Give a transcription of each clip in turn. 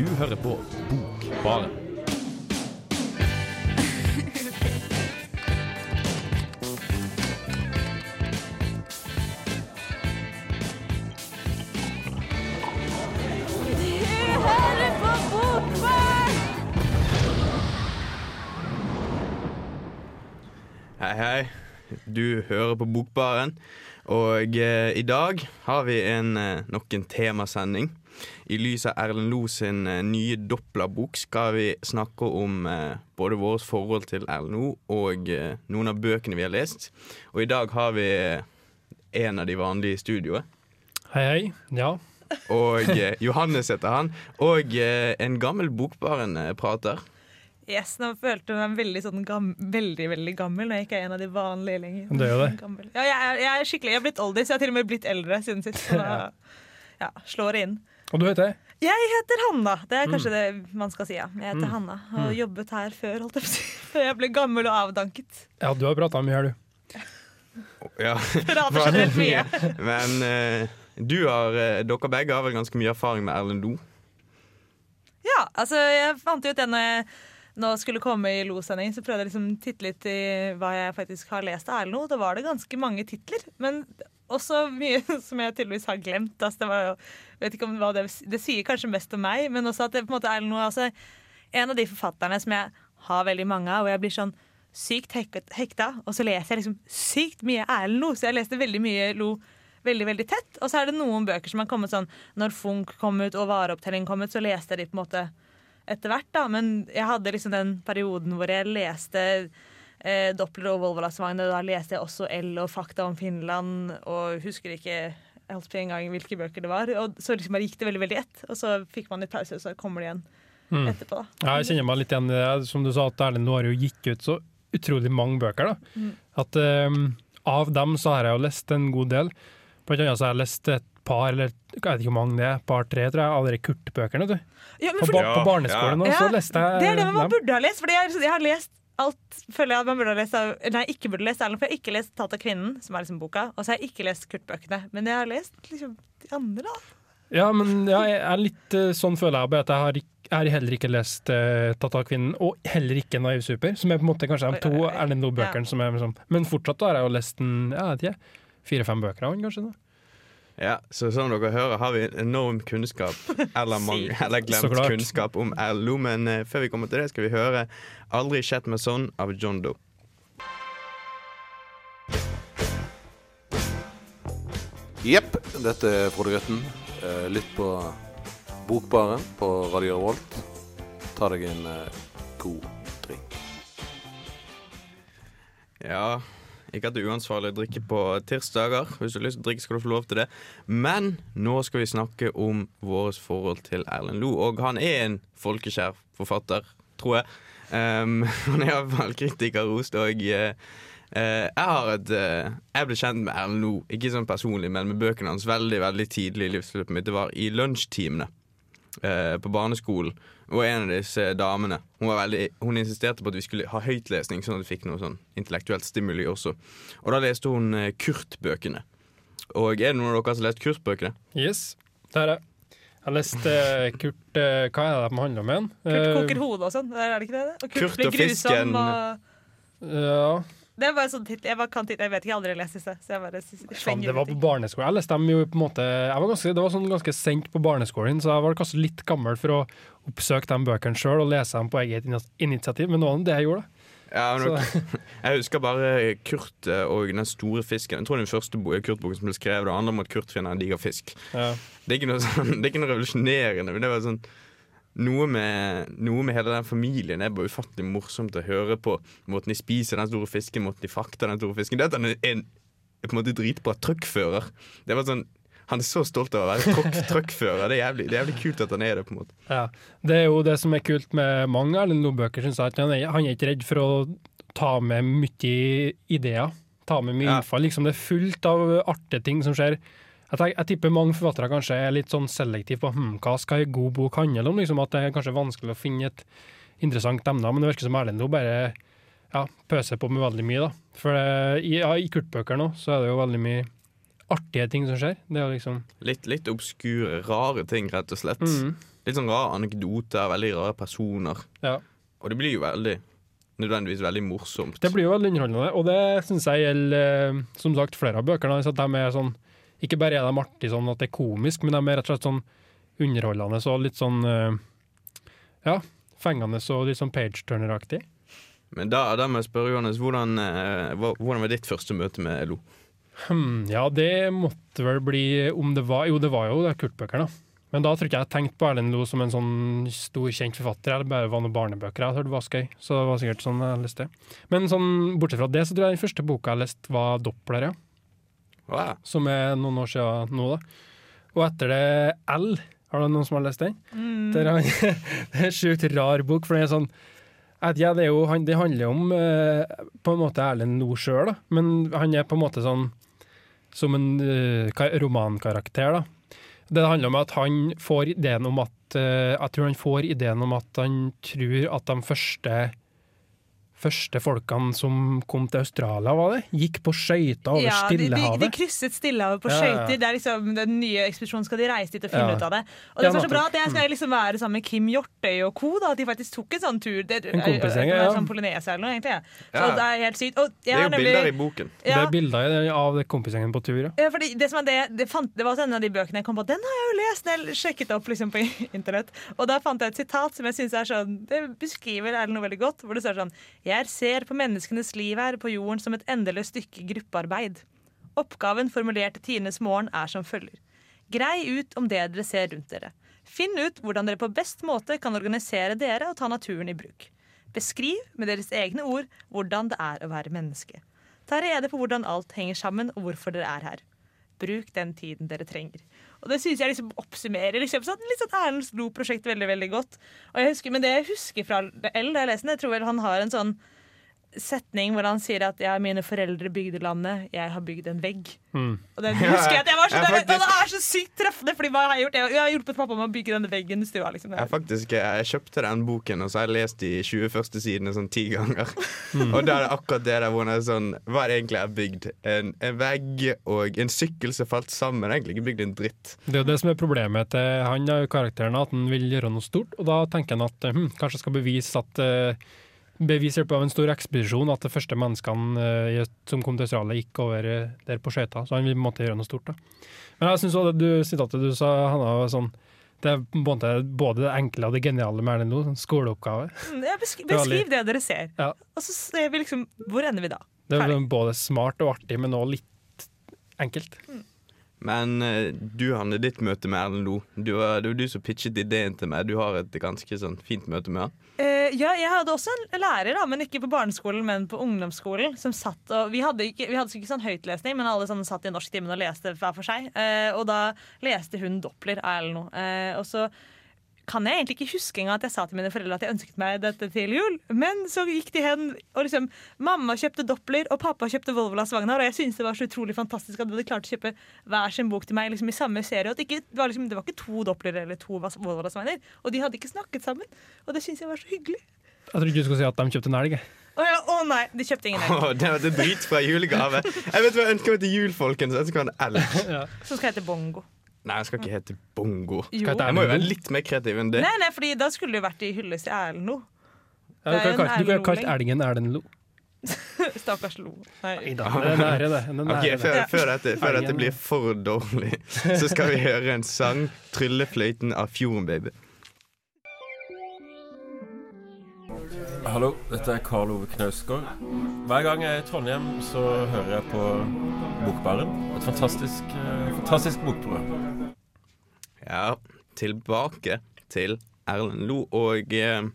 Du hører på Bokbaren. Hei, hei. Du hører på Bokbaren. Og eh, i dag har vi en, eh, nok en temasending. I lys av Erlend Lo sin eh, nye Doppler-bok skal vi snakke om eh, både vårt forhold til Erlend Lo og eh, noen av bøkene vi har lest. Og i dag har vi en av de vanlige i studioet. Hei, hei. Ja. Og eh, Johannes heter han. Og eh, en gammel Bokbaren-prater. Yes, nå følte jeg meg veldig, sånn gam veldig veldig gammel når jeg ikke er en av de vanlige lenger. Det er det. Ja, jeg, er, jeg er skikkelig, jeg er blitt oldis. Jeg har til og med blitt eldre siden sist. Så da ja, slår det inn. Og du heter? Jeg heter Hanna. Det er Mm. kanskje det man skal si. ja. Jeg heter Hanna og har jobbet her før, holdt jeg på å si. Før jeg ble gammel og avdanket. Ja, du har prata mye her, du. Ja. Prater generelt mye. Men uh, du har, uh, dere begge har vel ganske mye erfaring med Erlend Lo? Ja, altså jeg fant ut det når jeg nå skulle komme i Lo-sending, så prøvde jeg liksom titte litt i hva jeg faktisk har lest av Erlend Lo. Da var det ganske mange titler, men også mye som jeg tydeligvis har glemt. Altså, det, var vet ikke om hva det, det sier kanskje mest om meg, men også at det, på en måte er noe altså, en av de forfatterne som jeg har veldig mange av, og jeg blir sånn sykt hekta, og så leser jeg liksom sykt mye Erlend Lo. Så jeg leste veldig mye Lo veldig veldig tett. Og så er det noen bøker som har kommet sånn Når Funk kom ut og Vareopptelling kom ut, så leste jeg de på en måte etter hvert, da. Men jeg hadde liksom den perioden hvor jeg leste eh, Doppler og Volvolasvagn, da leste jeg også L og Fakta om Finland, og husker ikke Helt holdt på en gang hvilke bøker det var. Og så liksom bare gikk det veldig veldig ett, og så fikk man litt pause, og så kommer det igjen Mm. etterpå. da. Ja, jeg kjenner meg litt igjen i det. Som du sa, at Erlend har jo gikk ut så utrolig mange bøker. da. Mm. At eh, Av dem så har jeg jo lest en god del. Blant annet så har jeg lest et par, eller jeg vet ikke hvor mange det er, par-tre tror jeg, av de Kurt-bøkene. du. Ja, men På, ba på barneskolen så Ja, leste jeg det er det man burde ha lest. for jeg, jeg har lest alt føler jeg at man burde lese Nei, ikke burde lese Erlend, for jeg har ikke lest 'Tatt av kvinnen', som er liksom boka, og så har jeg ikke lest Kurt-bøkene. Men jeg har lest liksom de andre, da. Ja, men ja, jeg er litt eh, sånn føler jeg at jeg har, jeg har heller ikke lest uh, 'Tatt av kvinnen', og heller ikke 'Naiv super', som er på en måte kanskje de to. Erlend Loe-bøkene som er liksom Men fortsatt har jeg jo lest en, jeg vet ikke, fire-fem bøker av den, kanskje. da. Ja, så som dere hører har vi enorm kunnskap, eller, mange, eller glemt kunnskap om Lo. Men uh, før vi kommer til det, skal vi høre 'Aldri skjedd meg sånn' av John Doe. Jepp, dette er Frode Grøtten. Uh, Lytt på Bokbaren på Radio Revolt. Ta deg en uh, god drink. Ja, ikke at det er uansvarlig å drikke på tirsdager. Hvis du har lyst til å drikke, skal du få lov til det. Men nå skal vi snakke om vårt forhold til Erlend Lo. Og han er en folkeskjær forfatter, tror jeg. Um, han er iallfall kritikerrost, og uh, jeg har et uh, Jeg ble kjent med Erlend Lo, ikke sånn personlig, men med bøkene hans veldig veldig tidlig i livsløpet mitt. Det var i lunsjtimene eh, på barneskolen. Og en av disse damene hun, var veldig, hun insisterte på at vi skulle ha høytlesning, sånn at vi fikk noe sånn intellektuelt stimuli også. Og da leste hun eh, Kurt-bøkene. Og er det noen av dere som har lest Kurt-bøkene? Yes, det er det. Jeg har lest eh, Kurt eh, Hva er det de handler om igjen? Kurt koker hodet og sånn. Er det ikke det? Og Kurt, Kurt blir og fisken. Og ja, det er bare sånn tittel. Jeg, bare kan tittel. jeg vet ikke, jeg har aldri lest disse. Så jeg bare slenger det var på barneskolen. Jeg leste dem jo på en måte jeg var ganske, Det var sånn ganske sent på barneskolen, så jeg var kanskje litt gammel for å oppsøke de bøkene sjøl og lese dem på eget initiativ, men det var det jeg gjorde. da. Ja, men Jeg husker bare Kurt eh, og den store fisken. Jeg tror det er den første bo- Kurt-boken som ble skrevet. Det handler om at Kurt finner en diger fisk. ja. Det er ikke noe, sånn, det er ikke noe revolusjonerende, men det var sånn noe med, noe med hele den familien er bare ufattelig morsomt å høre på. Måten de spiser den store fisken, måten de frakter den store fisken. Det at han er en på en måte dritbra truckfører. Det var sånn Han er så stolt av å være truck- truckfører. Det er jævlig, det er jævlig kult at han er det. på en måte Ja, Det er jo det som er kult med mange Erlend Loe-bøker. synes jeg, Han er, han er ikke redd for å ta med mye ideer. Ta med mye Ja. innfall. Liksom det er fullt av artige ting som skjer. Jeg, jeg tipper mange forfattere kanskje er litt sånn selektive på hm, hva skal en god bok handle om. Liksom, at det er kanskje vanskelig å finne et interessant emne, men det virker som Erlend Loe bare ja, pøser på med veldig mye. da. For det, i, ja, i Kurt-bøker nå så er det jo veldig mye artige ting som skjer. Det er jo liksom Litt, litt obskure, rare ting, rett og slett. mm. litt sånn rare anekdoter, veldig rare personer. Ja. Og det blir jo veldig nødvendigvis veldig morsomt. Det blir jo veldig underholdende, og det syns jeg gjelder eh, som sagt flere av bøkene. At de er sånn, ikke bare er de artige sånn at det er komisk, men de er rett og slett sånn underholdende og litt sånn eh, ja, fengende og litt sånn page-turner-aktig. Men da, da må jeg spørre Johannes, hvordan, eh, hvordan var ditt første møte med LO? Hmm, ja, det måtte vel bli om det var Jo, det var jo det Kurt-bøkene. Men da tror ikke jeg tenkte på Erlend Loe som en sånn stor, kjent forfatter. Eller bare var noen barnebøker jeg hørte var skøy. Så det var sikkert sånn jeg leste. Men sånn, bortsett fra det, så tror jeg den første boka jeg leste, var 'Doppler', ja. Wow. Som er noen år siden nå, da. Og etter det L. Har du noen som har lest den? Det, er, det er en sjukt rar bok, for den er sånn at ja, det, er jo, han, det handler om eh, på en måte Erlend Loe sjøl, da. Men han er på en måte sånn som en eh, romankarakter, da. Det handler om at han får ideen om at eh, Jeg tror han får ideen om at han tror at de første Første folkene som kom til Australia, var det? Gikk på skøyter over Ja, de, de, de krysset Stillehavet på Ja, skøyter. Det er liksom Den nye ekspedisjonen skal de reise dit og finne Ja. ut av det. Og Ja, det som er så bra at Jeg skal liksom være sammen med Kim Hjortøy og co. Da, at de faktisk tok en sånn tur. Det, En kompisgjeng, ja. Sånn Polynesia eller noe, egentlig. ja. Så Ja. det er helt sykt. Og jeg Det er jo nemlig- bilder i boken. Det er bilder av kompisgjengen på tur, ja. ja, fordi det, som er det, det, fant, det var også en av de bøkene jeg kom på Den har jeg jo lest jeg sjekket opp liksom, på internett. Og da fant jeg et sitat som jeg synes er sånn Det beskriver Erlend noe veldig godt. Hvor det står sånn Jeg ser på menneskenes liv her på jorden som et endeløst stykke gruppearbeid. Oppgaven formulert til tidenes morgen er som følger. Grei ut om det dere ser rundt dere. Finn ut hvordan dere på best måte kan organisere dere og ta naturen i bruk. Beskriv med deres egne ord hvordan det er å være menneske. Ta rede på hvordan alt henger sammen og hvorfor dere er her. Bruk den tiden dere trenger. Og det synes jeg liksom oppsummerer liksom, sånn, litt sånn Erlend Slo-prosjekt veldig veldig godt. Og jeg husker, men det jeg husker fra L da jeg leste den, jeg tror vel han har en sånn setning hvor han sier at ja, mine foreldre bygde landet, jeg har bygd en vegg. Mm. Og den husker jeg at jeg var så, jeg faktisk. det er så sykt treffende, fordi hva har jeg gjort? Jeg, jeg har hjulpet pappa med å bygge denne veggen i stua. Liksom. Jeg, faktisk, jeg kjøpte den boken, og så har jeg lest de 20 første sidene sånn ti ganger. Og da er det akkurat det der hvor han er sånn Hva er det egentlig jeg har bygd? En, en vegg og en sykkel som falt sammen. Jeg har egentlig ikke bygd en dritt. Det er jo det som er problemet til han karakteren, at han vil gjøre noe stort, og da tenker han at hm, kanskje jeg skal bevise at uh, Bevise på en stor ekspedisjon at de første menneskene eh, som kom til Australia, gikk over eh, der på skøyta. Så han vil på gjøre noe stort. da. Men jeg syns det du, sitatet du sa, Hanna, var sånn det er på både det enkle og det geniale med Erlend Loe. Sånn skoleoppgave. Mm, Ja, besk Det var litt- beskriv det dere ser. Ja. Og så ser vi liksom Hvor ender vi da? Det er både smart og artig, men også litt enkelt. Men eh, du, Hanne, ditt møte med Erlend Loe det var du som pitchet ideen til meg. Du har et ganske sånn fint møte med han. Ja, jeg hadde også en lærer, da, men ikke på barneskolen, men på ungdomsskolen. Som satt og, Vi hadde ikke, vi hadde ikke sånn høytlesning, men alle sånn satt i norsktimen og leste hver for seg. Eh, og da leste hun Doppler av eller noe. Eh, og så kan jeg egentlig ikke huske engang at jeg sa til mine foreldre at jeg ønsket meg dette til jul. Men så gikk de hen, og liksom mamma kjøpte Doppler, og pappa kjøpte Volvolas Vagnar. Og jeg syntes det var så utrolig fantastisk at de hadde klart å kjøpe hver sin bok til meg liksom i samme serie. Og at ikke, det, var liksom, det var ikke to Doppler eller to Volvolas Vagnar. Og de hadde ikke snakket sammen. Og det syntes jeg var så hyggelig. Jeg trodde du skulle si at de kjøpte en elg. Å Å ja, å nei, de kjøpte ingen elg. Oh, det var det dritbra julegave. Jeg vet hva jeg ønsker meg til jul, folkens. Jeg ønsker meg en elg. Som skal hete Bongo. Nei, jeg skal ikke hete Bongo. Jo. Jeg må jo være litt mer kreativ enn det. Nei, nei, fordi da skulle det jo vært i hyllest til Erlend Lo. Ja, du kan kalt- du kan kalt Erlend elgen Erlend Lo. Stakkars Lo. Nei. Den er det. Den er Ok, det. før, før, dette, før dette blir for dårlig, så skal vi høre en sang, 'Tryllefløyten' av Fjorden Baby. Hallo, dette er Karl Ove Knausgård. Hver gang jeg er i Trondheim, så hører jeg på Bokbaren. Et fantastisk, eh, fantastisk bokprogram. Ja, tilbake til Erlend Lo. Og eh,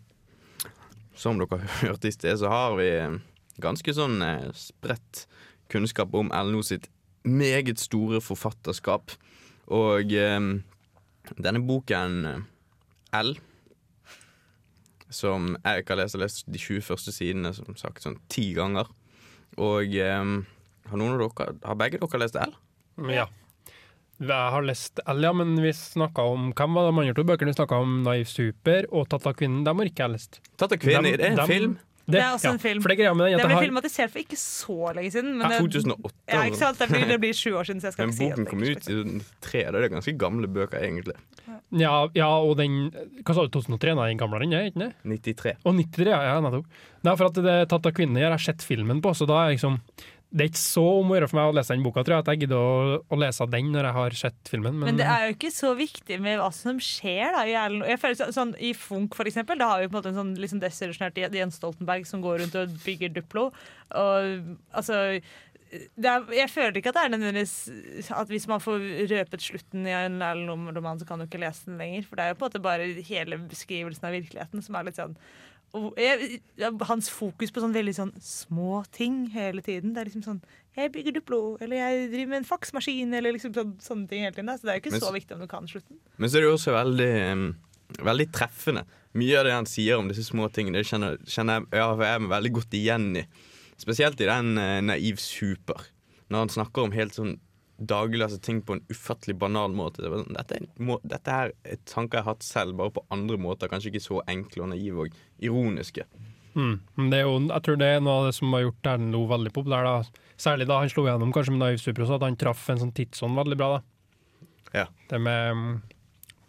som dere hørte i sted, så har vi eh, ganske sånn eh, spredt kunnskap om Erlend Lo sitt meget store forfatterskap. Og eh, denne boken eh, L, som jeg ikke har lest, jeg har lest de 20 første sidene som sagt sånn ti ganger. Og um, har noen av dere, har begge dere lest L? Ja. Jeg har lest L, ja, men vi snakka om Hvem var de andre to bøkene? Vi snakka om Naiv Super og Tatt av kvinnen. Dem har ikke jeg lest. Tatt av kvinnen, Dem- det er en dem- film. Det, er også en film. For det greia med den, Det ble har, filmatisert for ikke så lenge siden. Men Ja, det, 2008. ja, ikke sant? Det blir, det blir sju år siden, så jeg skal Men ikke si boken kom ut i 2003. Det er ganske gamle bøker, egentlig. ja, ja, og den Hva sa du, 2003? Nei, den gamle den er, ikke det? 93. Og 93, ja, ja nettopp. Nei, for at det er tatt av kvinner, jeg har sett filmen på, så da er liksom Det er ikke så om å gjøre for meg å lese den boka, tror jeg, at jeg gidder å, å lese den når jeg har sett filmen. Men, Men det er jo ikke så viktig med hva som skjer da, i Jeg føler så- sånn, I Funk, for eksempel, da har vi på en måte en sånn liksom desillusjonert Jens Stoltenberg som går rundt og bygger Duplo. Og altså er, jeg føler ikke at det er nødvendigvis at hvis man får røpet slutten i en Erlend-roman, så kan du ikke lese den lenger. For det er jo på en måte bare hele beskrivelsen av virkeligheten som er litt sånn jeg, Hans fokus på sånn veldig sånn små ting hele tiden. Det er liksom sånn Jeg bygger Duplo, eller jeg driver med en faksmaskin, eller liksom sånn, sånne ting hele tiden. Så det er jo ikke Men så viktig om du kan slutten. Men så er det jo også veldig, veldig treffende. Mye av det han sier om disse små tingene, det kjenner, kjenner jeg, ja, jeg meg veldig godt igjen i. Spesielt i den uh, Naiv super. Når han snakker om helt sånn dagligdagse ting på en ufattelig banal måte. Sånn, Dette, må, dette her er tanker jeg har hatt selv, bare på andre måter. Kanskje ikke så enkle og naive og ironiske. Mm. Det jo, jeg tror det er noe av det som har gjort Erlend veldig populær. Da. Særlig da han slo gjennom kanskje med Naiv Super også, at han traff en sånn tidsånd veldig bra. da. Ja. Det med um,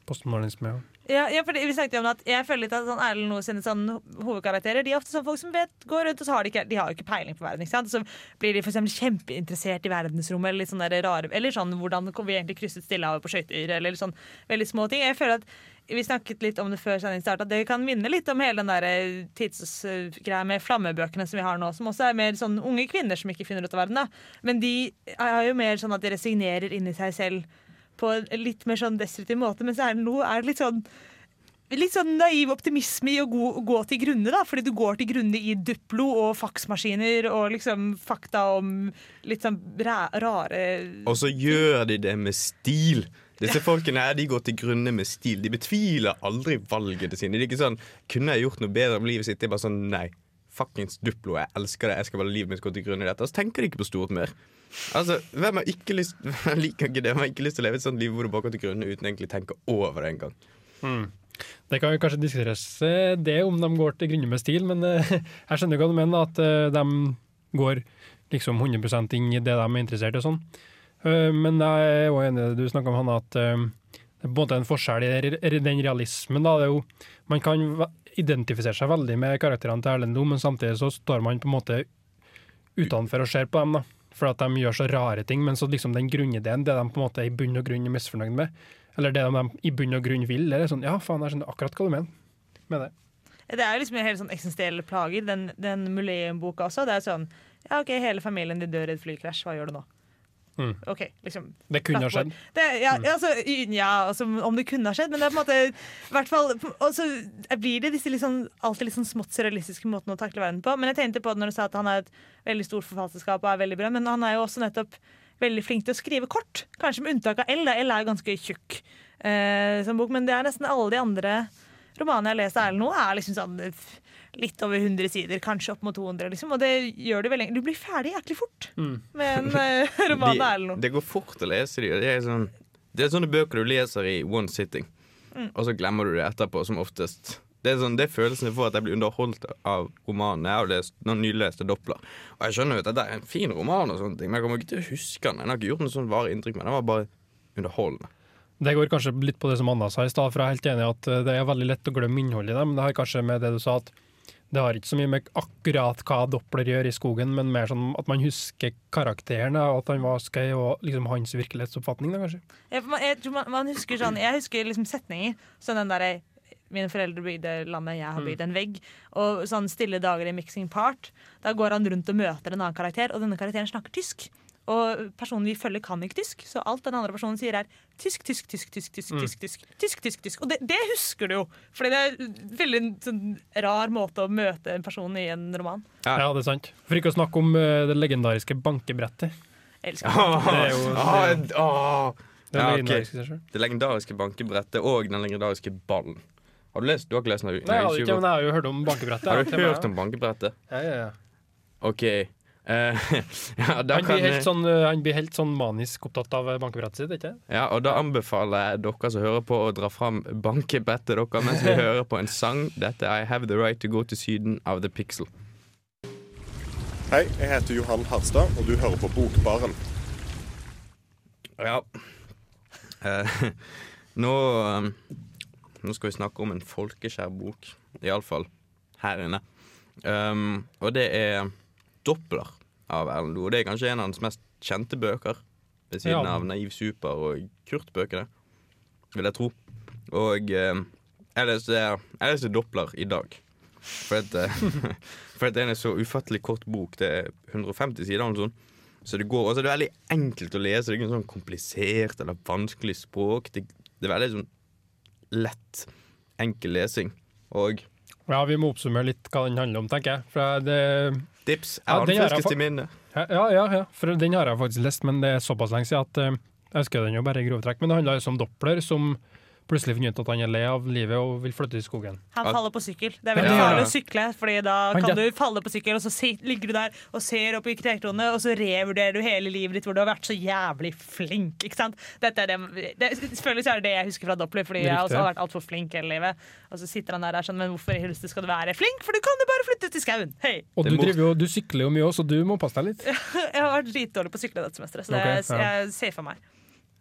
postmodernisme. Ja. Ja, ja, vi snakket jo om at Jeg føler litt at sånn Erlend Noe sine sånn hovedkarakterer De er ofte sånn folk som vet, går rundt og så har de, ikke, de har ikke peiling på verden. Ikke sant? Så blir de for eksempel kjempeinteressert i verdensrommet eller litt sånn der rare Eller sånn hvordan vi egentlig krysset Stillehavet på skøyter, eller sånn veldig små ting. Jeg føler at vi snakket litt om det før sendingen startet, at det kan minne litt om hele den der eh, tidsgreia med flammebøkene som vi har nå, som også er mer sånn unge kvinner som ikke finner ut av verden. da. Men de er jo mer sånn at de resignerer inni seg selv på en litt mer sånn destruktiv måte, men så er det noe er litt sånn Litt sånn naiv optimisme i å gå, gå til grunne, da. Fordi du går til grunne i Duplo og faksmaskiner og liksom fakta om litt sånn ra rare Og så gjør de det med stil. Disse folkene her, de går til grunne med stil. De betviler aldri valgene sine. Det er ikke sånn 'Kunne jeg gjort noe bedre med livet sitt?' Det er bare sånn 'Nei, fuckings Duplo, jeg elsker det. Jeg skal bare livet mitt gå til grunne i dette.' Så tenker de ikke på stort mer. Altså, Hvem har ikke lyst Jeg liker ikke det. Hvem har ikke lyst til å leve et sånt liv hvor du bare går til grunne uten egentlig tenke over det engang? Det kan jo kanskje diskuteres eh, det om de går til grunne med stil, men uh, jeg skjønner hva du mener, at uh, de går liksom 100 inn i det de er interessert i og sånn. Uh, Men jeg er jo enig i det du snakka om, Hanne, at eh, det er på en forskjell i den realismen. Da. Det er jo, man kan identifisere seg veldig med karakterene til Erlend men samtidig så står man på en måte utenfor og ser på dem. da. For at de gjør så rare ting, men så liksom den grunnideen, det de på en måte i bunn og grunn er misfornøyd med, eller det de i bunn og grunn vil, det er sånn Ja, faen, jeg skjønner akkurat hva du mener med det. Det er liksom helt sånn eksistensielle plager, den, den Muleum-boka også. Det er sånn Ja, OK, hele familien din dør i et flykrasj, hva gjør du nå? Mm. OK, liksom. Det kunne ha skjedd. Det, ja, altså, ja, altså, om det kunne ha skjedd, men det er på en måte i hvert fall, Og så blir det disse liksom, alltid litt sånn smått surrealistiske måtene å takle verden på. Men jeg tenkte på det når du sa at han er et veldig stort forfatterskap og er veldig bra, men han er jo også nettopp veldig flink til å skrive kort. Kanskje med unntak av L. da. L er ganske tjukk eh, som bok, men det er nesten alle de andre romanene jeg har lest av Erlend nå, er liksom sånn litt over 100 sider, kanskje opp mot 200, liksom. Og det gjør det veldig Du blir ferdig jæklig fort med en uh, roman de, eller noe. det går fort å lese de. og Det er, sånn, det er sånne bøker du leser i one sitting, og så glemmer du det etterpå, som oftest. Det er, sånn, det er følelsen jeg får at jeg blir underholdt av romanen. Jeg har lest noen nyleste Doppler. Og jeg skjønner jo at dette er en fin roman, og sånne ting men jeg kommer ikke til å huske den. Den har ikke gjort noe sånn varig inntrykk, men den var bare underholdende. Det går kanskje litt på det som Anna sa i stad, for jeg er helt enig i at eh, det er veldig lett å glemme innholdet i dem. Det har kanskje med det du sa, at det har ikke så mye med akkurat hva Doppler gjør i skogen, men mer sånn at man husker karakteren, og at han var skøy, og liksom hans virkelighetsoppfatning, da, kanskje. Jeg, jeg, tror man, man husker sånn Jeg husker liksom setninger Sånn den derre Mine foreldre bygde landet, jeg har bygd en vegg. Og sånn Stille dager i Mixing Part. Da går han rundt og møter en annen karakter, og denne karakteren snakker tysk. Og personen vi følger, kan ikke tysk, så alt den andre personen sier, er tysk, tysk, tysk, tysk, tysk, mm. tysk, tysk, tysk, tysk, tysk. Og det, det husker du jo, for det er veldig en sånn rar måte å møte en person i en roman. Ja, ja det er sant. For ikke å snakke om uh, det legendariske bankebrettet. Jeg elsker ah, det. Er jo, ah, det, er jo, ah. det, er legendariske, det legendariske bankebrettet og den legendariske ballen. Har du lest? Du har ikke lest den? Nei, jeg har ikke, men jeg har jo hørt om bankebrettet. Har du hørt om bankebrettet? Ja, ja, ja. OK. Eh, ja, da Han kan, blir, helt sånn, eh, han blir helt sånn manisk opptatt av eh, bankebrettet sitt, ikke ja, og da anbefaler jeg dere som hører på, å dra fram bankebrettet deres mens vi hører på en sang. Dette er I Have The Right To Go To Syden av The Pixel. Hei, jeg heter Johan Harstad, og du hører på Bokbaren. Ja. Eh, nå, nå skal vi snakke om en folkeskjær bok, iallfall her inne. Um, og det er 'Doppler' av Erlend Loe. Det er kanskje en av hans mest kjente bøker, ved siden Ja. av 'Naiv super' og Kurt-bøkene, vil jeg tro. Og eh, jeg leste, jeg leste 'Doppler' i dag. For at, eh, for at det er en så ufattelig kort bok. Det er 150 sider. eller noe sånt. Så det går, også, det er veldig enkelt å lese. Det er ikke sånn komplisert eller vanskelig språk. Det, det er veldig sånn lett, enkel lesing. Og Ja, vi må oppsummere litt hva den handler om, tenker jeg. For det, tips Jeg den har jeg friskest i minnet. ja, ja, ja, for den har jeg faktisk lest, men det er såpass lenge siden at uh, jeg husker den jo bare i grove trekk. Men det handler altså om Doppler som plutselig funnet ut at han er lei av livet og vil flytte til skogen. Han faller på sykkel. Det er veldig Ja. farlig å sykle, Fordi da Han kan du falle på sykkel, og så ligger du der og ser opp i krekronene, og så revurderer du hele livet ditt hvor du har vært så jævlig flink. Ikke sant? Dette er det, det, selvfølgelig så er det det jeg husker fra Doppler, fordi jeg også har vært altfor flink hele livet. Og så sitter han der og sånn, men hvorfor i helvete skal du være flink? For du kan jo bare flytte til skauen! Hei! Og du, jo, du sykler jo mye òg, så du må passe deg litt. Jeg har vært dritdårlig på å sykle dette semesteret, så det Ok, ja. jeg ser for meg.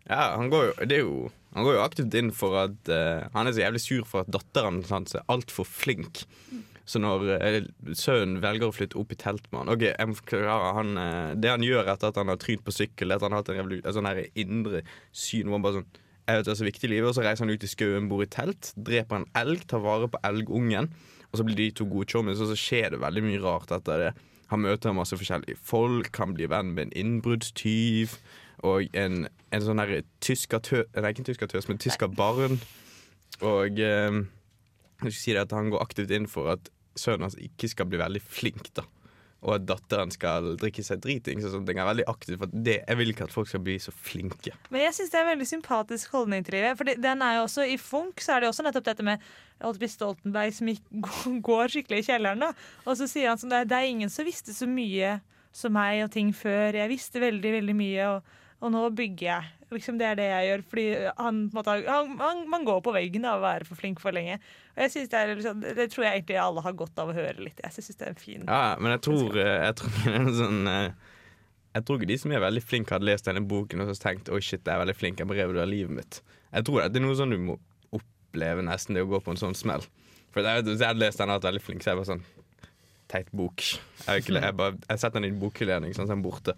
Ja, han går jo, det er jo han går jo aktivt inn for at uh, Han er så jævlig sur for at datteren hans er altfor flink. Så når uh, sønnen velger å flytte opp i telt med han Ok, eh, Det han gjør etter at han har trynt på sykkel, etter at han har hatt en, revolu- en sånn her indre syn hvor han bare sånn jeg vet det er så viktig i livet, og så reiser han ut i skauen, bor i telt, dreper en elg, tar vare på elgungen, og så blir de to gode chommies, og så skjer det veldig mye rart etter det. Han møter masse forskjellige folk, han blir venn med en innbruddstyv og en, en sånn her tyskertøs Nei, ikke en tyskertøs, men tyskerbarn. Og eh, jeg skal si det at han går aktivt inn for at sønnen hans ikke skal bli veldig flink, da. Og at datteren skal drikke seg driting. Så sånn. Jeg er veldig aktiv for det, jeg vil ikke at folk skal bli så flinke. Men jeg syns det er en veldig sympatisk holdning til livet. For den er jo også I Funk så er det også nettopp dette med Oddby Stoltenberg som går skikkelig i kjelleren. da Og så sier han sånn det er ingen som visste så mye som meg og ting før. Jeg visste veldig, veldig mye, og, og nå bygger jeg. Liksom Det er det jeg gjør. Fordi han, måte, han, han, Man går på veggen av å være for flink for lenge. Og jeg synes det, er liksom, det tror jeg egentlig alle har godt av å høre litt. Jeg synes det er en fin Ja, men jeg tror, eh, jeg tror det er en sånn eh, Jeg tror ikke de som er veldig flinke, hadde lest denne boken og så tenkt Oi, shit, jeg er veldig flink, jeg må revurdere livet mitt. Jeg tror det er noe sånn du må oppleve nesten, det å gå på en sånn smell. For jeg, jeg hadde lest den og vært veldig flink, så jeg bare sånn Teit bok. Jeg, jeg, jeg setter den i en bokhylle, sånn, så er den borte.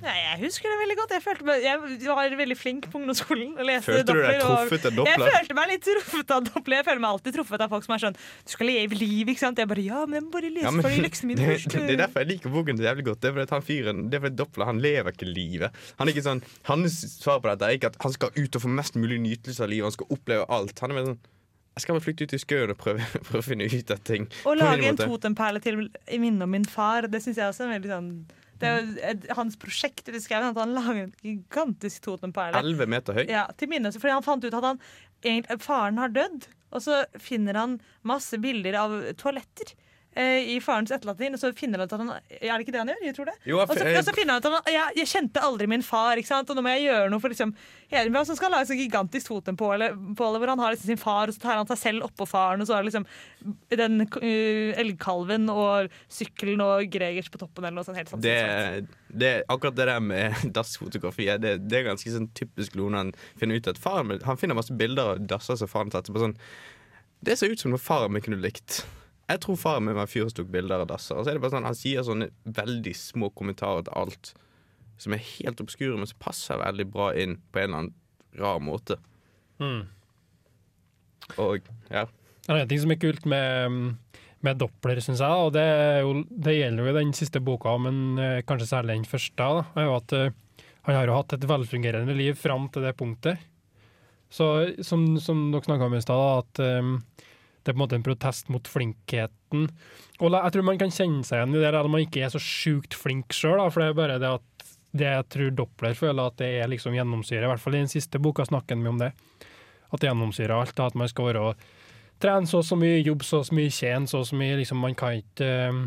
Ja, jeg husker det veldig godt. Jeg, følte meg, jeg var veldig flink på ungdomsskolen. Følte du deg Doppler, truffet av Jeg følte meg litt truffet av Doppler. Jeg føler meg alltid truffet av folk som er sånn Du skal leve livet, ikke sant? Jeg bare Ja, men jeg må bare lese Ja, men ferdig leksene mine det, først. det er derfor jeg liker boken så jævlig godt. Det er fordi han fyren Det er fordi Doppler han lever ikke livet. Han er ikke sånn Hans svar på dette er ikke at han skal ut og få mest mulig nytelse av livet. Han skal oppleve alt. Han er mer sånn Jeg skal bare flytte ut i skauen og prøve, prøve å finne ut av ting. Å lage en en totemperle til i minne om min far, det syns jeg også er veldig sånn det er jo et, hans prosjekt ute i skauen at han lager en gigantisk totemperle. Elleve meter høy. Ja, til minnes, fordi han fant ut at han, egentlig, faren har dødd, og så finner han masse bilder av toaletter i farens etterlatte, og så finner han ut at han Er det ikke det han gjør? Jeg tror det. Jo, Og så, og så finner han ut at han, jeg, jeg kjente aldri min far, ikke sant? og nå må jeg gjøre noe for liksom Hedemar som skal lage sånn gigantisk totempåle påle hvor han har liksom sin far, og så tar han seg selv oppå faren, og så det liksom den uh, elgkalven og sykkelen og Gregers på toppen, eller noe sånt. Helt sånn, det, det, akkurat det der med dassfotografiet, det, det er ganske sånn typisk Lone. han finner ut at faren Han finner masse bilder av dasser som faren tatt. på Sånn, det ser ut som noe faren min kunne likt. Jeg tror faren min var en fyr som tok bilder av dasser. Og så er det bare sånn, Han sier sånne veldig små kommentarer til alt som er helt obskure, men som passer veldig bra inn på en eller annen rar måte. Mm. Og ja. En ting som er kult med, med Doppler, syns jeg, og det, er jo, det gjelder jo den siste boka, men eh, kanskje særlig den første, da, er jo at eh, han har jo hatt et velfungerende liv fram til det punktet. Så som, som dere snakka om i stad, at eh, det er på en måte en protest mot flinkheten. Og jeg tror man kan kjenne seg igjen i det, eller man ikke er så sjukt flink sjøl, for det er bare det at det jeg tror Doppler føler at det er liksom gjennomsyrer, i hvert fall i den siste boka snakker han mye om det. At det gjennomsyrer alt, at man skal være trene så og så mye, jobbe så og så mye, tjene så og så mye. Liksom, man kan ikke eh,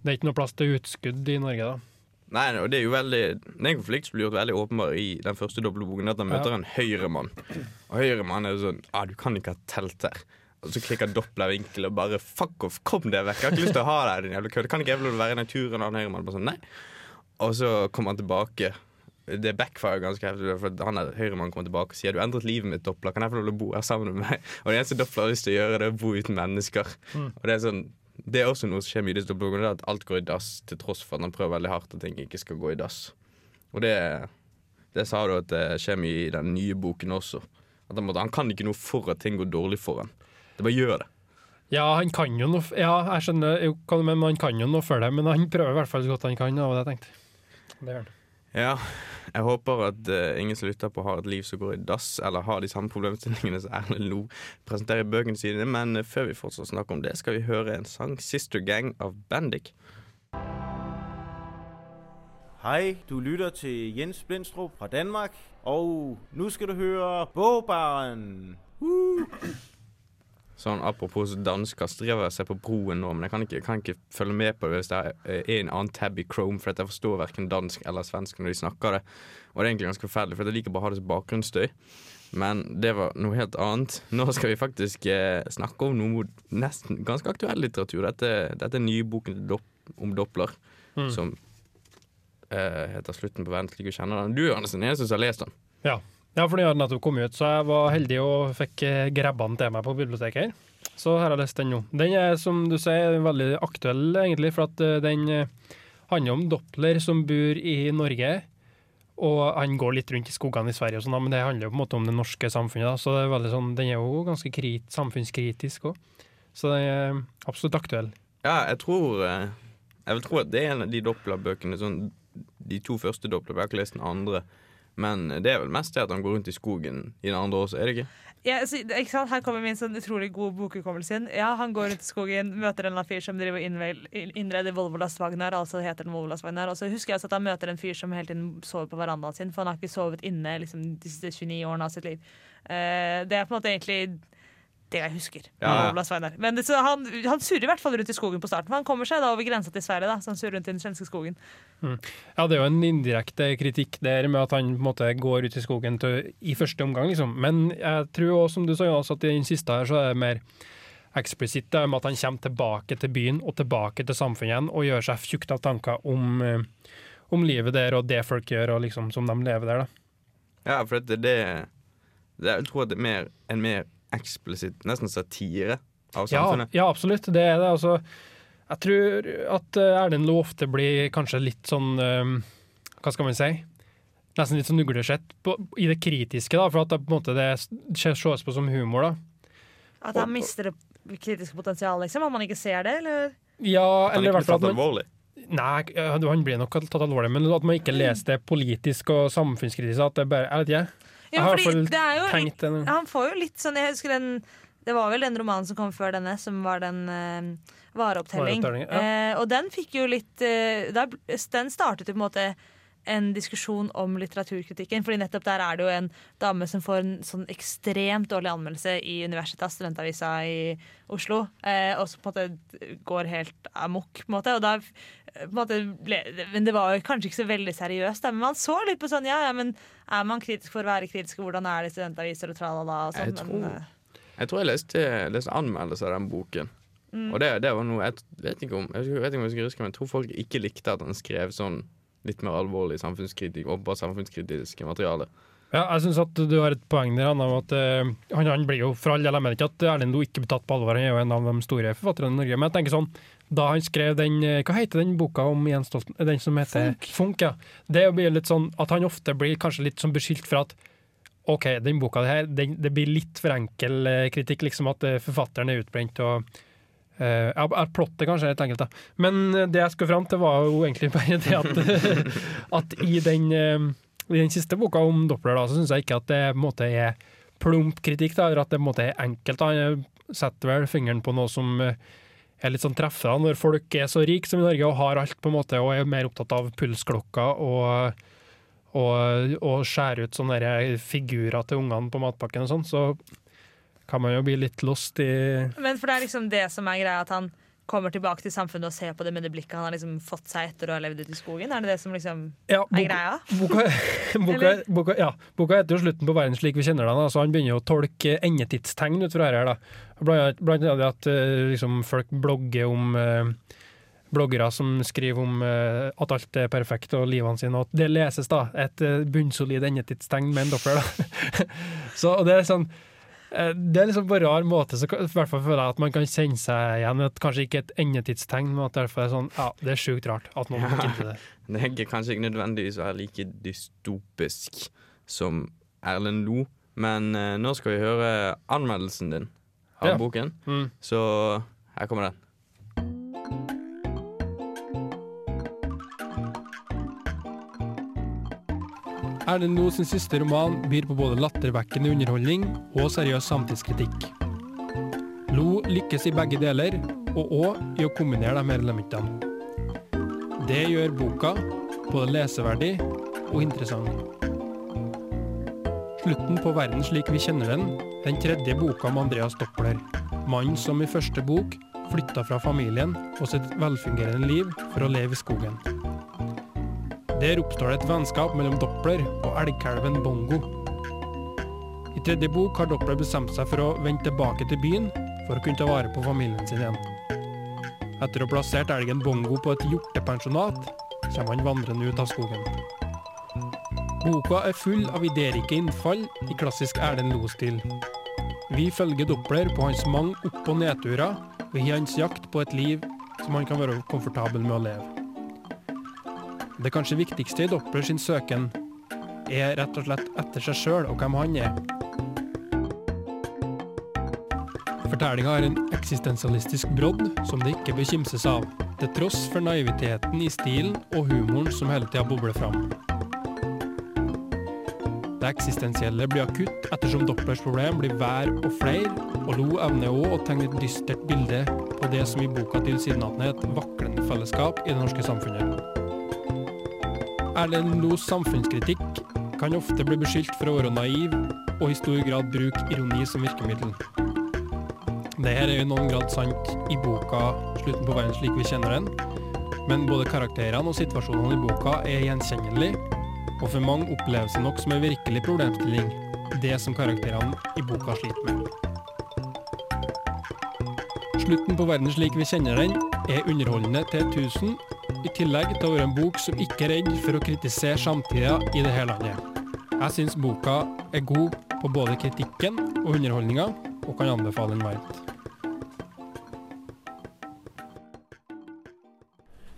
Det er ikke noe plass til utskudd i Norge, da. Nei, og det er jo veldig Det er en konflikt som blir gjort veldig åpenbar i den første dobbeltboken. At han møter Ja. en høyremann. Og høyremann er sånn ah, Du kan ikke ha telt her. Og så klikker dopplervinkel og bare fuck off, kom deg vekk. Jeg har ikke lyst til å ha deg, din jævla kødd. Kan ikke jeg å være i naturen? Og han høyremann bare sånn, nei. Og så kommer han tilbake. Det backfire ganske heftig. For han er høyremann kommer tilbake og sier du endret livet mitt, Doppler. Kan jeg få lov til å bo her sammen med meg? Og det eneste Doppler har lyst til å gjøre, det er å bo uten mennesker. Og det er sånn det er også noe som skjer mye i disse dobbeltbloggene, det er at alt går i dass til tross for at han prøver veldig hardt at ting ikke skal gå i dass. Og det, det sa du at det skjer mye i den nye boken også. At han, måtte, han kan ikke noe for at ting går dårlig for han. Det bare gjør det. Ja, han kan jo noe Ja, jeg skjønner jo hva du mener, men han kan jo noe for det. Men han prøver i hvert fall så godt han kan, det var det jeg tenkte. Det gjør han. Ja, jeg håper at uh, ingen som lytter på har et liv som går i dass, eller har de samme problemstillingene som Erlend Lo presenterer i bøkene sine. Men uh, før vi fortsatt snakker om det, skal vi høre en sang, 'Sister Gang' av Bendik. Hei, du lytter til Jens Blindstrup fra Danmark, og nå skal du høre Bogbaren. Sånn Apropos dansker, strever jeg seg på Broen nå, men jeg kan ikke, kan ikke følge med på det hvis det er eh, en annen tab i Chrome, for jeg forstår verken dansk eller svensk når de snakker det. Og det er egentlig ganske forferdelig, for jeg liker bare å ha det som bakgrunnsstøy. Men det var noe helt annet. Nå skal vi faktisk eh, snakke om noe nesten ganske aktuell litteratur. Dette, dette er nye boken om Doppler, som eh, heter 'Slutten på verden slik vi kjenner den'. Du er den eneste som har lest den. Ja. Ja, for den har nettopp kommet ut, så jeg var heldig og fikk eh, grabba den til meg på biblioteket. Så her har jeg lest den nå. Den er, som du sier, veldig aktuell, egentlig, for at eh, den eh, handler om Doppler som bor i Norge. Og han går litt rundt i skogene i Sverige, og sånn, men det handler jo på en måte om det norske samfunnet. Da, så er sånn, den er jo ganske krit, samfunnskritisk òg. Så den er absolutt aktuell. Ja, jeg tror Jeg vil tro at det er en av de Doppler-bøkene sånn, De to første Doppler, jeg har ikke lest den andre. Men det er vel mest det at han går rundt i skogen i den andre også, er det ikke? Ja, så, ikke sant? Her kommer min sånn utrolig god bokhukommelse inn. Ja, han går rundt i skogen, møter en fyr som driver innreder Volvo Lastvagnar, altså heter den Volvo Lastvagnar. Og så husker jeg at han møter en fyr som hele tiden sover på verandaen sin, for han har ikke sovet inne liksom, de siste 29 årene av sitt liv. Uh, det er på en måte egentlig det jeg husker. Ja, ja. Men det, så han, han surrer i hvert fall rundt i skogen på starten, for han kommer seg da over grensa til Sverige, da, så han surrer rundt i den svenske skogen. Ja, det er jo en indirekte kritikk der med at han på en måte går ut i skogen til, i første omgang, liksom. Men jeg tror også, som du sa, Jonas, at i den siste her så er det mer eksplisitt om med at han kommer tilbake til byen og tilbake til samfunnet igjen og gjør seg tjukt av tanker om, eh, om livet der og det folk gjør, og liksom som de lever der. da. Ja, for det, det, det Jeg tror at det er mer, en mer eksplisitt, nesten satire av samfunnet. ja, absolutt. Det er det. Altså, jeg tror at eh, Erlend Loe ofte blir kanskje litt sånn um, Hva skal man si? Nesten litt sånn uglesett i det kritiske, da, for at det, på en måte, det ses på som humor. da. At han mister det kritiske potensialet, liksom. At man ikke ser det, eller? Ja, eller i ikke hvert fall alvorlig. Nei, han blir nok tatt alvorlig, men at man ikke leser det politisk og samfunnskritisk. At det bare, jeg vet ikke, Ja, fordi det er jo tenkt det. Han får jo litt sånn Jeg husker den Det var vel den romanen som kom før denne, som var den uh, Vareopptelling. Vareopptelling, Uh, og den fikk jo litt uh, der, Den startet jo på en måte en diskusjon om litteraturkritikken. Fordi nettopp der er det jo en dame som får en sånn ekstremt dårlig anmeldelse i Universitas, studentavisa i Oslo, eh, og som på en måte går helt amok. På en måte, og da på ble, men det var kanskje ikke så veldig seriøst, da, men man så litt på sånn ja, ja, men er man kritisk for å være kritisk, hvordan er det i studentaviser og tralala og sånn. Jeg Men, tror- eh, Jeg tror jeg leste, leste anmeldelse av den boken. Mm. Og det, det var noe Jeg vet ikke om jeg vet ikke om jeg skal huske, men jeg tror folk ikke likte at han skrev sånn litt mer alvorlig samfunnskritikk og bare samfunnskritiske materiale. Ja, jeg syns at du har et poeng der, Han, at uh, han, han blir jo for all del Jeg mener ikke at Erlend Loe ikke blir tatt på alvor, han er jo en av de store forfatterne i Norge. Men jeg tenker sånn, da han skrev den eh, Hva heter den boka om Jens Stolten... Den som heter Funk. ja. Det blir litt sånn at han ofte blir kanskje litt sånn beskyldt for at OK, den boka her, den, det blir litt for enkel eh, kritikk, liksom at eh, forfatteren er utbrent og Uh, jeg er plottet kanskje litt enkelt, da. Men eh, det jeg skulle fram til, var jo egentlig bare det at, at i den eh, i den siste boka om Doppler da, så syns jeg ikke at det på en måte er plump kritikk, da, eller at det på en måte er enkelt. Han setter vel fingeren på noe som eh, er litt sånn treffende når folk er så rike som i Norge og har alt, på en måte, og er mer opptatt av pulsklokka og, og, og skjære ut sånne figurer til ungene på matpakken og sånn, så kan man jo bli litt lost i Men for det er liksom det som er greia, at han kommer tilbake til samfunnet og ser på det med det blikket han har liksom fått seg etter å ha levd ute i skogen? Er det det som liksom Ja, er greia? Boka, boka, boka, ja, boka heter jo 'Slutten på verden slik vi kjenner den'. Altså han begynner å tolke endetidstegn ut fra her, da. Blant annet at eh, liksom, folk blogger om eh, Bloggere som skriver om eh, at alt er perfekt og livene sine, og at det leses, da. Et uh, bunnsolid endetidstegn med en doppler, da. så det er sånn eh, det er liksom på en rar måte, så i hvert fall føler jeg at man kan kjenne seg igjen. At kanskje ikke et endetidstegn, men at det er sånn Ja, det er sjukt rart at noen Ja. til det. Det er kanskje ikke nødvendigvis å være like dystopisk som Erlend Lo, men eh, nå skal vi høre anmeldelsen din av Ja. boken. Mm. Så her kommer den. Erlend Loe sin siste roman byr på både lattervekkende underholdning og seriøs samtidskritikk. Lo lykkes i begge deler, og òg i å kombinere her elementene. Det gjør boka både leseverdig og interessant. Slutten på verden slik vi kjenner den, den tredje boka om Andreas Doppler. Mannen som i første bok flytta fra familien og sitt velfungerende liv for å leve i skogen. Der oppstår det et vennskap mellom Doppler og elgkalven Bongo. I tredje bok har Doppler bestemt seg for å vende tilbake til byen for å kunne ta vare på familien sin igjen. Etter å ha plassert elgen Bongo på et hjortepensjonat, kommer han vandrende ut av skogen. Boka er full av idérike innfall i klassisk Erlend Loe-stil. Vi følger Doppler på hans mange opp- og nedturer og i hans jakt på et liv som han kan være komfortabel med å leve. Det kanskje viktigste i Doppler sin søken er rett og slett etter seg sjøl og hvem han er. Fortellinga har en eksistensialistisk brodd som det ikke bør kimses av, til tross for naiviteten i stilen og humoren som hele tida bobler fram. Det eksistensielle blir akutt ettersom Dopplers problem blir vær og flere, og Lo evner òg å tegne et dystert bilde på det som i boka tilsynelatende er et vaklende fellesskap i det norske samfunnet. Erlend Los samfunnskritikk kan ofte bli beskyldt for å være naiv og i stor grad bruke ironi som virkemiddel. Dette er i noen grad sant i boka 'Slutten på verden slik vi kjenner den', men både karakterene og situasjonene i boka er gjenkjennelige, og for mange oppleves det nok som en virkelig problemstilling, det som karakterene i boka sliter med. Slutten på verden slik vi kjenner den, er underholdende til 1000, i tillegg til å være en bok som ikke er redd for å kritisere samtida i det hele landet. Jeg syns boka er god på både kritikken og underholdninga, og kan anbefale den varmt.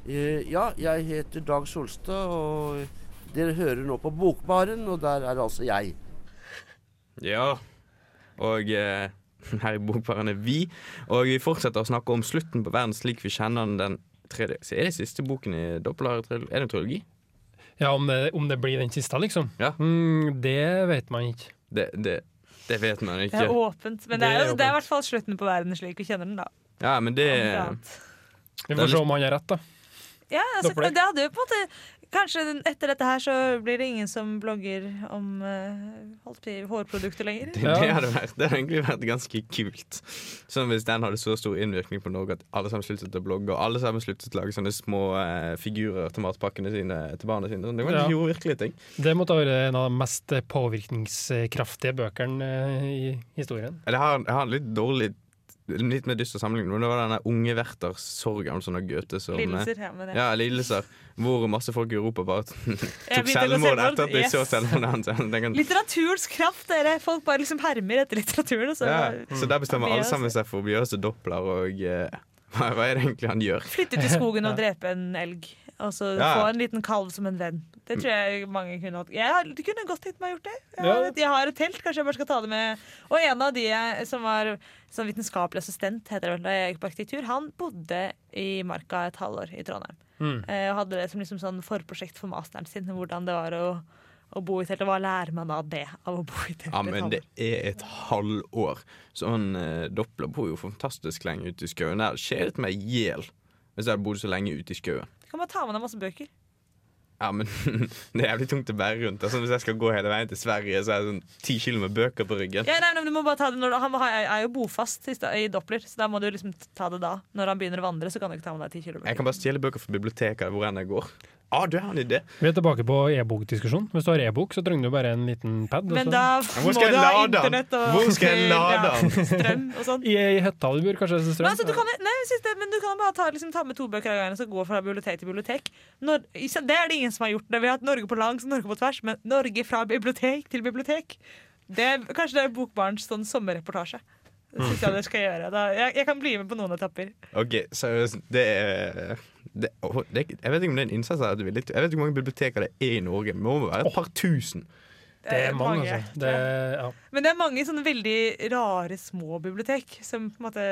Eh, ja, jeg heter Dag Solstad, og dere hører nå på Bokbaren, og der er altså jeg. Ja, og eh, her i Bokbaren er vi. Og vi fortsetter å snakke om slutten på verden slik vi kjenner den. Tredje. Så er det siste boken i Doppler Er det en trilogi? Ja, om det, om det blir den siste, liksom? Ja. Mm, det vet man ikke. Det, det, det vet man ikke. Det er åpent. Men det Det er, er det er i hvert fall slutten på verden slik vi kjenner den, da. Ja, men det. Vi får se om han har rett, da. Ja, altså, det hadde jo på en måte Kanskje etter dette her så blir det ingen som blogger om holdt på hårprodukter lenger. Det, det, hadde vært, det hadde egentlig vært ganske kult. Sånn Hvis den hadde så stor innvirkning på Norge at alle sammen sluttet å blogge, og alle sammen sluttet å lage sånne små eh, figurer til matpakkene sine til barna sine. Det var Ja. jo virkelig ting. Det måtte ha vært en av de mest påvirkningskraftige bøkene eh, i historien. Det har, har en litt dårlig Litt mer dyster sammenligning. men Det var denne unge Werthers sorg om sånne Goethe som eh, Lidelser. Ja, men det. Ja, lidelser. Hvor masse folk i Europa bare tok selvmord etter at de så yes. selvmordet hans. Litteraturens kraft, dere! Folk bare liksom hermer etter litteraturen. Så Ja, så der bestemmer Bjørse. alle sammen seg for å bli seg Doppler, og eh, hva, hva er det egentlig han gjør? flytte ut i skogen og drepe en elg. Og så Ja. få en liten kalv som en venn. Det tror jeg mange kunne hatt. Jeg kunne godt tenkt meg gjort det. Jeg Ja. jeg har et telt, kanskje jeg bare skal ta det med. Og en av de jeg- som var som vitenskapelig assistent, heter det vel, da jeg gikk på arkitektur, han bodde i Marka et halvår i Trondheim. Mm. Eh, og hadde det som liksom sånn forprosjekt for masteren sin, hvordan det var å, å bo i telt. Og hva lærer man av det, av å bo i telt? Ja, men det er et halvår. Så han eh, Doppler bor jo fantastisk lenge ute i skauen. Det hadde kjedet meg i hjel hvis jeg hadde bodd så lenge ute i skauen. Kan bare ta med deg masse bøker. Ja, men det er jævlig tungt å bære rundt. Altså, hvis jeg skal gå hele veien til Sverige, så er det sånn ti kilo med bøker på ryggen. Ja, nei, nei, du må bare ta det når, Han er jo bofast i, i Doppler, så da må du liksom ta det da. Når han begynner å vandre, så kan du ikke ta med deg ti kilo. bøker. Jeg kan bare stjele bøker fra biblioteket hvor enn jeg går. Ah, du har en idé! Vi er tilbake på e-bokdiskusjon. Hvis du har e-bok, så trenger du bare en liten pad. Men da må du ha internett og Hvor skal jeg lade den? strøm og sånn. I, I hytta du bor, kanskje? Men, altså, du kan, nei, synes det, men du kan bare ta, liksom, ta med to bøker av gangen og så gå fra bibliotek til bibliotek. Når, det er det ingen som har gjort. Det. Vi har hatt Norge på langs og Norge på tvers, men Norge fra bibliotek til bibliotek Det er, Kanskje det er Bokbarns sånn sommerreportasje. Det synes jeg dere skal gjøre. Da, jeg, jeg kan bli med på noen etapper. Ok, seriøst. Det er det, det, Jeg vet ikke om det er en innsats jeg vet ikke hvor mange biblioteker det er i Norge. Det må være et par tusen. det er mange, altså. Det, ja. Men det er mange sånne veldig rare små bibliotek som på en måte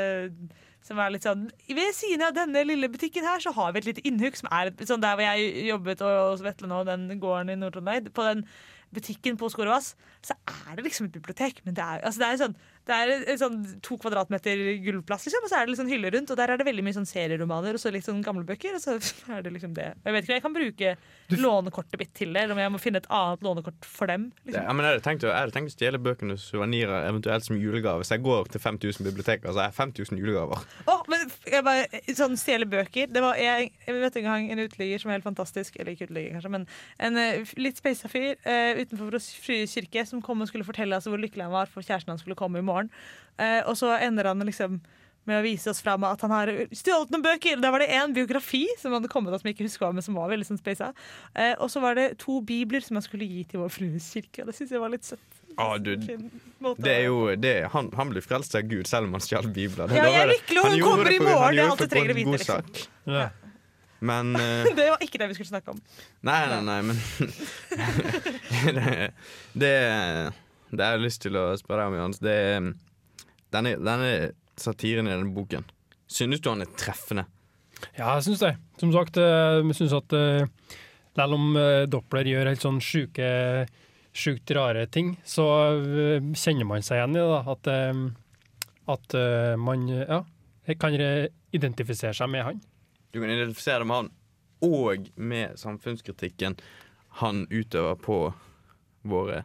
som er litt sånn Ved siden av denne lille butikken her, så har vi et lite innhugg som er sånn der hvor jeg jobbet og, og Vetle nå, den gården i Nord-Trøndelag. På den butikken på Skorovas, så er det liksom et bibliotek. Men det er, altså det er, sånn, det er en sånn to kvadratmeter gulvplass, liksom, og så er det liksom hylle rundt. Og der er det veldig mye sånn serieromaner og så litt sånn gamle bøker. Og så er det liksom det. Jeg vet ikke om jeg kan bruke lånekortet mitt til det, eller om jeg må finne et annet lånekort for dem. Liksom. ja, men jeg hadde tenkt, tenkt å stjele bøkene suvenirer, eventuelt som julegave. Hvis jeg går til 5000 biblioteker, så er jeg 5000 julegaver. Oh, men jeg bare, sånn stjele bøker Det var jeg, jeg vet en gang en uteligger som er helt fantastisk Eller ikke uteligger kanskje, men en eh, litt speisa fyr uh, utenfor Frys kirke som kom og skulle fortelle oss hvor lykkelig han var for kjæresten hans skulle komme i morgen. Eh, og så ender han liksom med å vise oss fram at han har stjålet noen bøker. Da var det en biografi som hadde kommet som jeg ikke husker hva, men som var veldig sånn spesa. Eh, og så var det to bibler som han skulle gi til Vår Frues kirke. Og det syns jeg var litt søtt. Ah, du, det er jo, det, han, han blir frelst av Gud selv om han stjal bibler. Ja, jeg er lykkelig, og hun kommer i morgen. Det er alt jeg trenger å vite, liksom. Ja. Men uh, Det var ikke det vi skulle snakke om. Nei, nei, nei, men det, det, det jeg har lyst til å spørre deg om, Jans, det er denne, denne satiren i denne boken. Synes du han er treffende? Ja, jeg syns det. Som sagt, eh, jeg syns at uh, selv om eh, Doppler gjør helt sånn sjuke, sjukt rare ting, så eh, kjenner man seg igjen i det. At, eh, at eh, man ja, kan identifisere seg med han. Du kan identifisere deg med han og med samfunnskritikken han utøver på våre,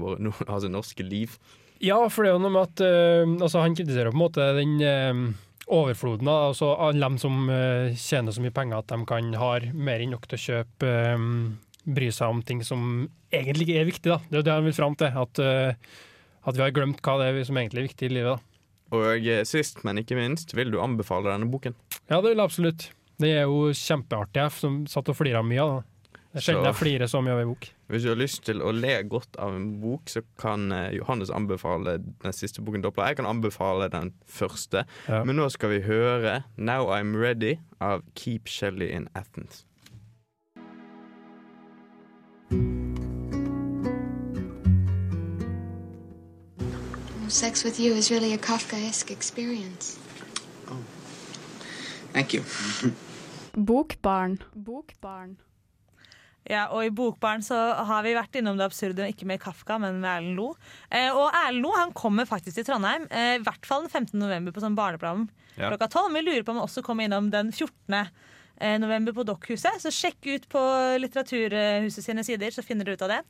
våre no, altså norske liv. Ja, for det er jo noe med at uh, altså Han kritiserer på en måte den uh, overfloden av altså dem som uh, tjener så mye penger at de kan har mer enn nok til å kjøpe Bry seg om ting som egentlig ikke er viktig. da. Det er jo det han vil fram til. At, at vi har glemt hva det er som egentlig er viktig i livet. da. Og sist, men ikke minst, vil du anbefale denne boken? Ja, det vil jeg absolutt. Det er jo kjempeartig. Jeg som satt og flira mye av det. Det er sjelden jeg flirer så mye av ei bok. Hvis du har lyst til å le godt av en bok, så kan eh, Johannes anbefale den siste boken Doppler. Jeg kan anbefale den første. Ja. Men nå skal vi høre 'Now I'm Ready' av Keep Shelly in Athens. Sex with you is really a Kafkaesque experience. Thank you. Bokbarn. Bokbarn. Ja, og I Bokbarn så har vi vært innom det absurde, ikke med Kafka, men med Erlend Lo. Eh, og Erlend Lo han kommer faktisk til Trondheim, eh, i hvert fall den 15. november på sånn barneprogram Ja. klokka 12. Vi lurer på om han også kommer innom den 14. eh, november på Dokkhuset. Så sjekk ut på Litteraturhuset sine sider, så finner dere ut av det.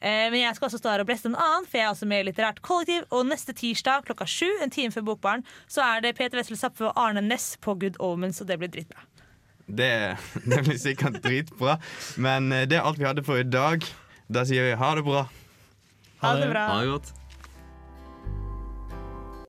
Eh, men jeg skal også stå her og bleste en annen, for jeg er også med i Litterært kollektiv. Og neste tirsdag klokka sju, en time før Bokbarn, så er det Peter Wessel Zapfe og Arne Næss på Good Omens, og det blir dritbra. Det, det blir sikkert dritbra. Men eh, det er alt vi hadde for i dag. Da sier vi ha det bra. Ha det bra. Ha det godt.